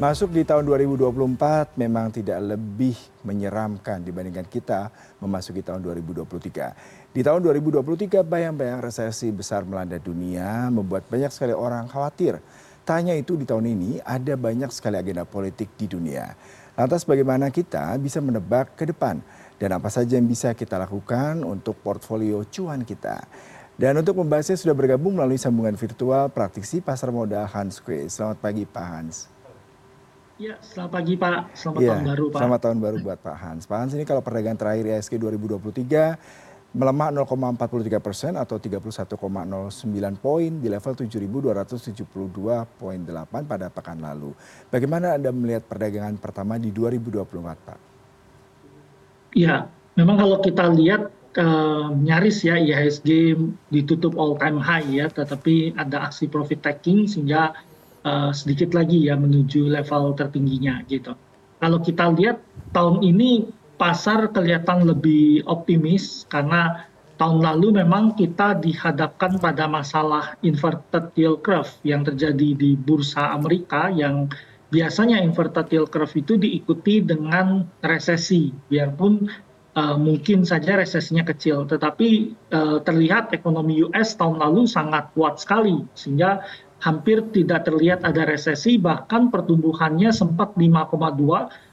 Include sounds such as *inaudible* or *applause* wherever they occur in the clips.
Masuk di tahun 2024 memang tidak lebih menyeramkan dibandingkan kita memasuki tahun 2023. Di tahun 2023 bayang-bayang resesi besar melanda dunia membuat banyak sekali orang khawatir. Tanya itu di tahun ini ada banyak sekali agenda politik di dunia. Lantas bagaimana kita bisa menebak ke depan dan apa saja yang bisa kita lakukan untuk portfolio cuan kita. Dan untuk membahasnya sudah bergabung melalui sambungan virtual praktisi pasar modal Hans Kue. Selamat pagi Pak Hans. Ya, selamat pagi Pak. Selamat ya, tahun baru Pak. Selamat tahun baru buat Pak Hans. Pak Hans ini kalau perdagangan terakhir ISG 2023 melemah 0,43 persen atau 31,09 poin di level 7.272,8 pada pekan lalu. Bagaimana Anda melihat perdagangan pertama di 2024 Pak? Ya, memang kalau kita lihat uh, nyaris ya IHSG ditutup all time high ya, tetapi ada aksi profit taking sehingga sedikit lagi ya menuju level tertingginya gitu. Kalau kita lihat tahun ini pasar kelihatan lebih optimis karena tahun lalu memang kita dihadapkan pada masalah inverted yield curve yang terjadi di bursa Amerika yang biasanya inverted yield curve itu diikuti dengan resesi biarpun uh, mungkin saja resesinya kecil tetapi uh, terlihat ekonomi US tahun lalu sangat kuat sekali sehingga hampir tidak terlihat ada resesi bahkan pertumbuhannya sempat 5,2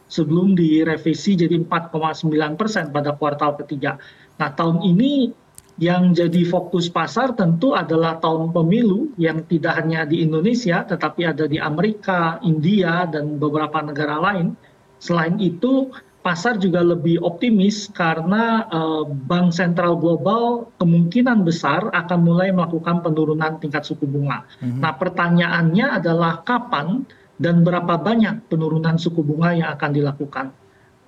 sebelum direvisi jadi 4,9 persen pada kuartal ketiga. Nah tahun ini yang jadi fokus pasar tentu adalah tahun pemilu yang tidak hanya di Indonesia tetapi ada di Amerika, India dan beberapa negara lain. Selain itu pasar juga lebih optimis karena uh, bank sentral global kemungkinan besar akan mulai melakukan penurunan tingkat suku bunga. Mm-hmm. Nah, pertanyaannya adalah kapan dan berapa banyak penurunan suku bunga yang akan dilakukan.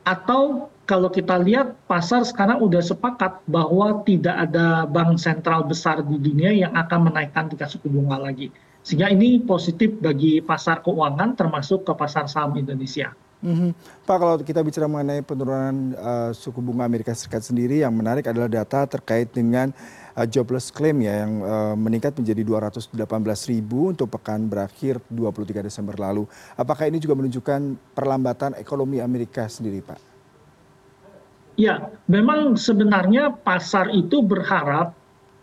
Atau kalau kita lihat pasar sekarang sudah sepakat bahwa tidak ada bank sentral besar di dunia yang akan menaikkan tingkat suku bunga lagi. Sehingga ini positif bagi pasar keuangan termasuk ke pasar saham Indonesia. Mm-hmm. Pak, kalau kita bicara mengenai penurunan uh, suku bunga Amerika Serikat sendiri, yang menarik adalah data terkait dengan uh, jobless claim ya yang uh, meningkat menjadi 218 ribu untuk pekan berakhir 23 Desember lalu. Apakah ini juga menunjukkan perlambatan ekonomi Amerika sendiri, Pak? Ya, memang sebenarnya pasar itu berharap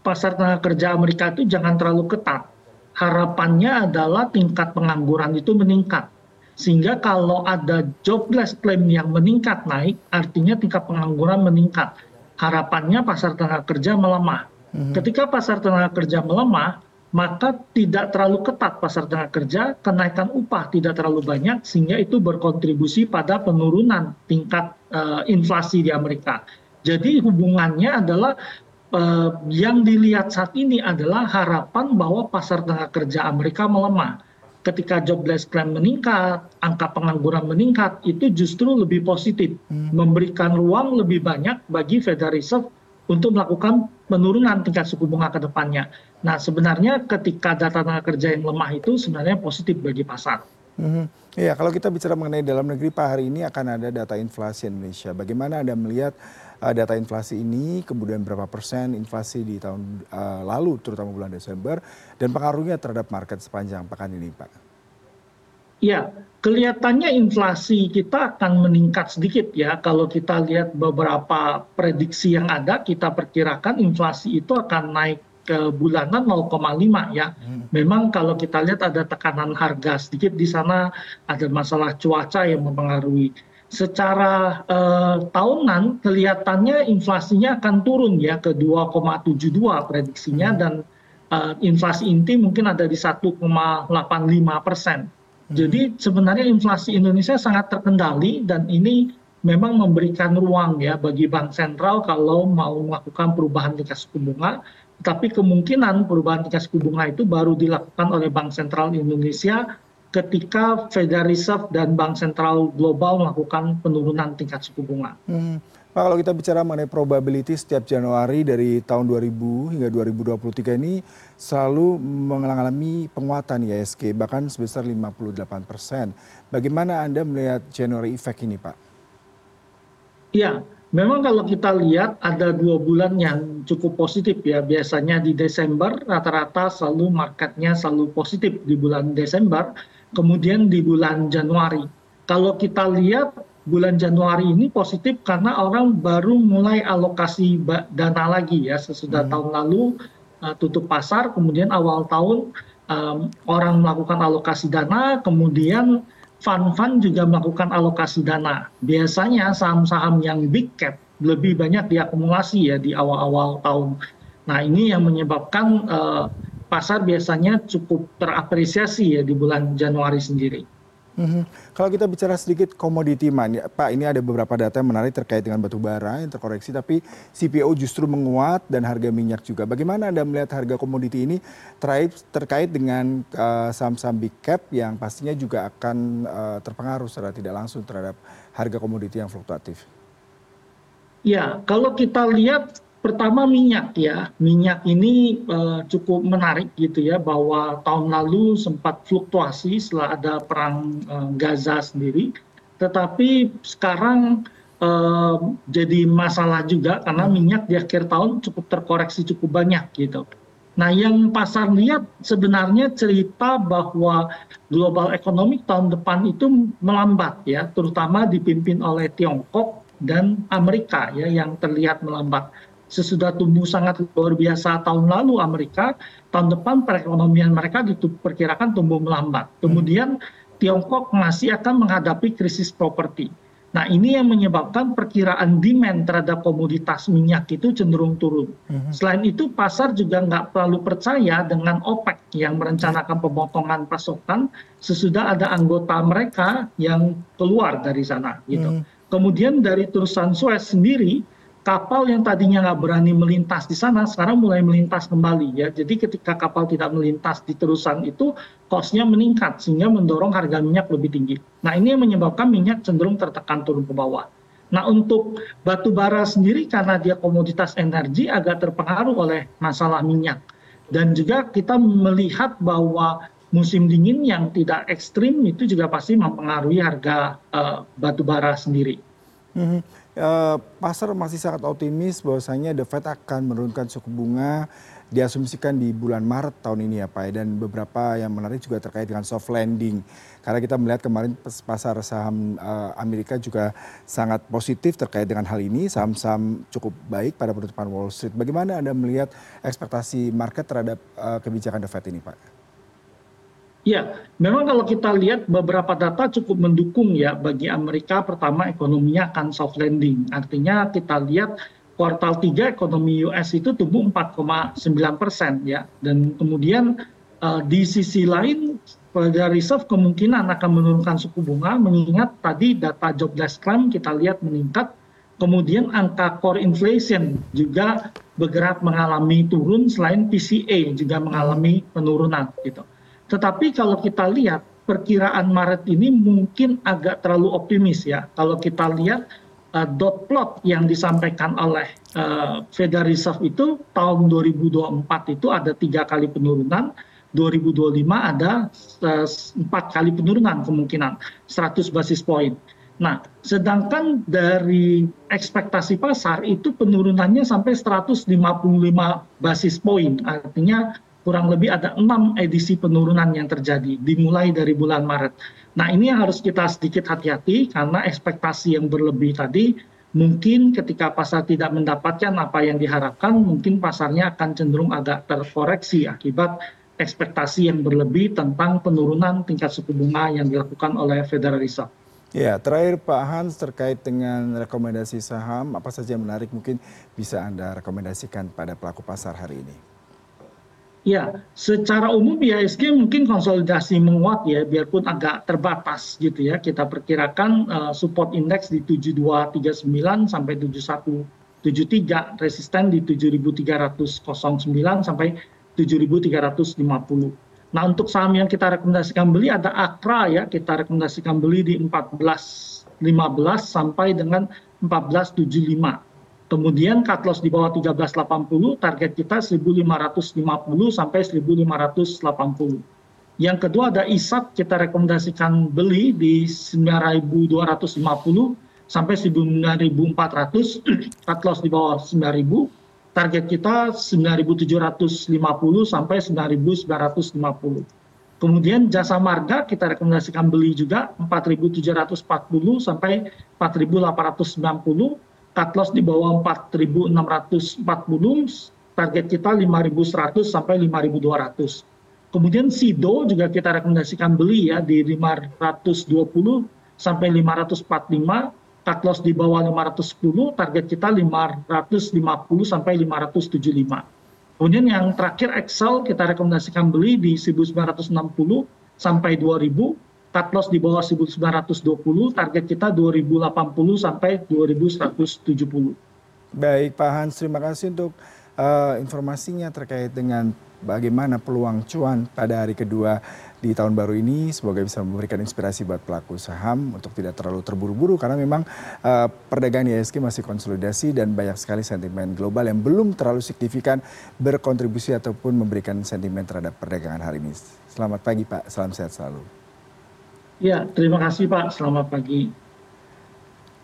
pasar tenaga kerja Amerika itu jangan terlalu ketat. Harapannya adalah tingkat pengangguran itu meningkat sehingga kalau ada jobless claim yang meningkat naik artinya tingkat pengangguran meningkat. Harapannya pasar tenaga kerja melemah. Hmm. ketika pasar tenaga kerja melemah maka tidak terlalu ketat pasar tenaga kerja kenaikan upah tidak terlalu banyak sehingga itu berkontribusi pada penurunan tingkat uh, inflasi di Amerika. Jadi hubungannya adalah uh, yang dilihat saat ini adalah harapan bahwa pasar tenaga kerja Amerika melemah ketika jobless claim meningkat, angka pengangguran meningkat, itu justru lebih positif, hmm. memberikan ruang lebih banyak bagi Federal Reserve untuk melakukan penurunan tingkat suku bunga ke depannya. Nah, sebenarnya ketika data tenaga kerja yang lemah itu sebenarnya positif bagi pasar. Hmm. Iya, kalau kita bicara mengenai dalam negeri, Pak, hari ini akan ada data inflasi Indonesia. Bagaimana Anda melihat data inflasi ini, kemudian berapa persen inflasi di tahun uh, lalu, terutama bulan Desember, dan pengaruhnya terhadap market sepanjang pekan ini, Pak? Ya, kelihatannya inflasi kita akan meningkat sedikit ya. Kalau kita lihat beberapa prediksi yang ada, kita perkirakan inflasi itu akan naik ke bulanan 0,5 ya. Hmm. Memang kalau kita lihat ada tekanan harga sedikit di sana, ada masalah cuaca yang mempengaruhi secara eh, tahunan kelihatannya inflasinya akan turun ya ke 2,72 prediksinya hmm. dan eh, inflasi inti mungkin ada di 1,85 persen. Hmm. Jadi sebenarnya inflasi Indonesia sangat terkendali dan ini memang memberikan ruang ya bagi bank sentral kalau mau melakukan perubahan tingkat suku bunga. Tapi kemungkinan perubahan tingkat suku bunga itu baru dilakukan oleh Bank Sentral Indonesia ketika Federal Reserve dan Bank Sentral Global melakukan penurunan tingkat suku bunga. Hmm. Pak, kalau kita bicara mengenai probability setiap Januari dari tahun 2000 hingga 2023 ini selalu mengalami penguatan ISG bahkan sebesar 58 persen. Bagaimana Anda melihat January effect ini, Pak? Ya, memang kalau kita lihat ada dua bulan yang cukup positif ya. Biasanya di Desember rata-rata selalu marketnya selalu positif di bulan Desember kemudian di bulan Januari. Kalau kita lihat bulan Januari ini positif karena orang baru mulai alokasi dana lagi ya sesudah hmm. tahun lalu uh, tutup pasar, kemudian awal tahun um, orang melakukan alokasi dana, kemudian fund-fund juga melakukan alokasi dana. Biasanya saham-saham yang big cap lebih banyak diakumulasi ya di awal-awal tahun. Nah ini yang menyebabkan uh, pasar biasanya cukup terapresiasi ya di bulan Januari sendiri. Mm-hmm. Kalau kita bicara sedikit komoditi man, ya, Pak ini ada beberapa data yang menarik terkait dengan batu bara yang terkoreksi, tapi CPO justru menguat dan harga minyak juga. Bagaimana Anda melihat harga komoditi ini terkait, terkait dengan uh, saham-saham big cap yang pastinya juga akan uh, terpengaruh secara tidak langsung terhadap harga komoditi yang fluktuatif? Ya, kalau kita lihat pertama minyak ya. Minyak ini uh, cukup menarik gitu ya bahwa tahun lalu sempat fluktuasi setelah ada perang uh, Gaza sendiri. Tetapi sekarang uh, jadi masalah juga karena minyak di akhir tahun cukup terkoreksi cukup banyak gitu. Nah, yang pasar lihat sebenarnya cerita bahwa global ekonomi tahun depan itu melambat ya, terutama dipimpin oleh Tiongkok dan Amerika ya yang terlihat melambat sesudah tumbuh sangat luar biasa tahun lalu Amerika, tahun depan perekonomian mereka diperkirakan tumbuh melambat. Kemudian Tiongkok masih akan menghadapi krisis properti. Nah ini yang menyebabkan perkiraan demand terhadap komoditas minyak itu cenderung turun. Mhm. Selain itu pasar juga nggak terlalu percaya dengan OPEC yang merencanakan pemotongan pasokan sesudah ada anggota mereka yang keluar dari sana. Gitu. Mhm. Kemudian dari terusan Suez sendiri kapal yang tadinya nggak berani melintas di sana sekarang mulai melintas kembali ya. Jadi ketika kapal tidak melintas di terusan itu costnya meningkat sehingga mendorong harga minyak lebih tinggi. Nah ini yang menyebabkan minyak cenderung tertekan turun ke bawah. Nah untuk batu bara sendiri karena dia komoditas energi agak terpengaruh oleh masalah minyak. Dan juga kita melihat bahwa musim dingin yang tidak ekstrim itu juga pasti mempengaruhi harga uh, batu bara sendiri. Mm -hmm. Eh, pasar masih sangat optimis bahwasanya The Fed akan menurunkan suku bunga diasumsikan di bulan Maret tahun ini ya Pak. Dan beberapa yang menarik juga terkait dengan soft landing. Karena kita melihat kemarin pasar saham uh, Amerika juga sangat positif terkait dengan hal ini. Saham-saham cukup baik pada penutupan Wall Street. Bagaimana Anda melihat ekspektasi market terhadap uh, kebijakan The Fed ini Pak? Ya, memang kalau kita lihat beberapa data cukup mendukung ya bagi Amerika. Pertama, ekonominya akan soft landing. Artinya kita lihat kuartal 3 ekonomi US itu tumbuh 4,9 persen ya. Dan kemudian uh, di sisi lain Federal Reserve kemungkinan akan menurunkan suku bunga mengingat tadi data jobless claim kita lihat meningkat. Kemudian angka core inflation juga bergerak mengalami turun selain PCA juga mengalami penurunan gitu. Tetapi kalau kita lihat perkiraan Maret ini mungkin agak terlalu optimis ya. Kalau kita lihat uh, dot plot yang disampaikan oleh uh, Federal Reserve itu tahun 2024 itu ada tiga kali penurunan, 2025 ada uh, empat kali penurunan kemungkinan 100 basis point. Nah, sedangkan dari ekspektasi pasar itu penurunannya sampai 155 basis point, artinya kurang lebih ada enam edisi penurunan yang terjadi dimulai dari bulan Maret. Nah ini yang harus kita sedikit hati-hati karena ekspektasi yang berlebih tadi mungkin ketika pasar tidak mendapatkan apa yang diharapkan mungkin pasarnya akan cenderung agak terkoreksi akibat ekspektasi yang berlebih tentang penurunan tingkat suku bunga yang dilakukan oleh Federal Reserve. Ya, terakhir Pak Hans terkait dengan rekomendasi saham, apa saja yang menarik mungkin bisa Anda rekomendasikan pada pelaku pasar hari ini? Ya, secara umum IHSG mungkin konsolidasi menguat ya, biarpun agak terbatas gitu ya. Kita perkirakan uh, support index di 7239 sampai 7173, resisten di 7309 sampai 7350. Nah, untuk saham yang kita rekomendasikan beli ada Akra ya, kita rekomendasikan beli di 1415 sampai dengan 1475 kemudian cut loss di bawah 1380 target kita 1550 sampai 1580 yang kedua ada ISAT kita rekomendasikan beli di 9250 sampai 9400 *clears throat* cut loss di bawah 9000 target kita 9.750 sampai 9.950. Kemudian jasa marga kita rekomendasikan beli juga 4.740 sampai 4.890 cut loss di bawah empat enam ratus empat puluh target kita lima seratus sampai lima dua ratus. Kemudian sido juga kita rekomendasikan beli ya di lima ratus dua puluh sampai lima ratus empat puluh lima. Cut loss di bawah lima ratus sepuluh target kita lima ratus lima puluh sampai lima ratus tujuh puluh lima. Kemudian yang terakhir excel kita rekomendasikan beli di 1960 sampai 2000 cut loss di bawah 1920 target kita 2080 sampai 2170 baik Pak Hans terima kasih untuk uh, informasinya terkait dengan bagaimana peluang cuan pada hari kedua di tahun baru ini semoga bisa memberikan inspirasi buat pelaku saham untuk tidak terlalu terburu-buru karena memang uh, perdagangan ISG masih konsolidasi dan banyak sekali sentimen global yang belum terlalu signifikan berkontribusi ataupun memberikan sentimen terhadap perdagangan hari ini. Selamat pagi Pak, salam sehat selalu. Ya, terima kasih Pak. Selamat pagi.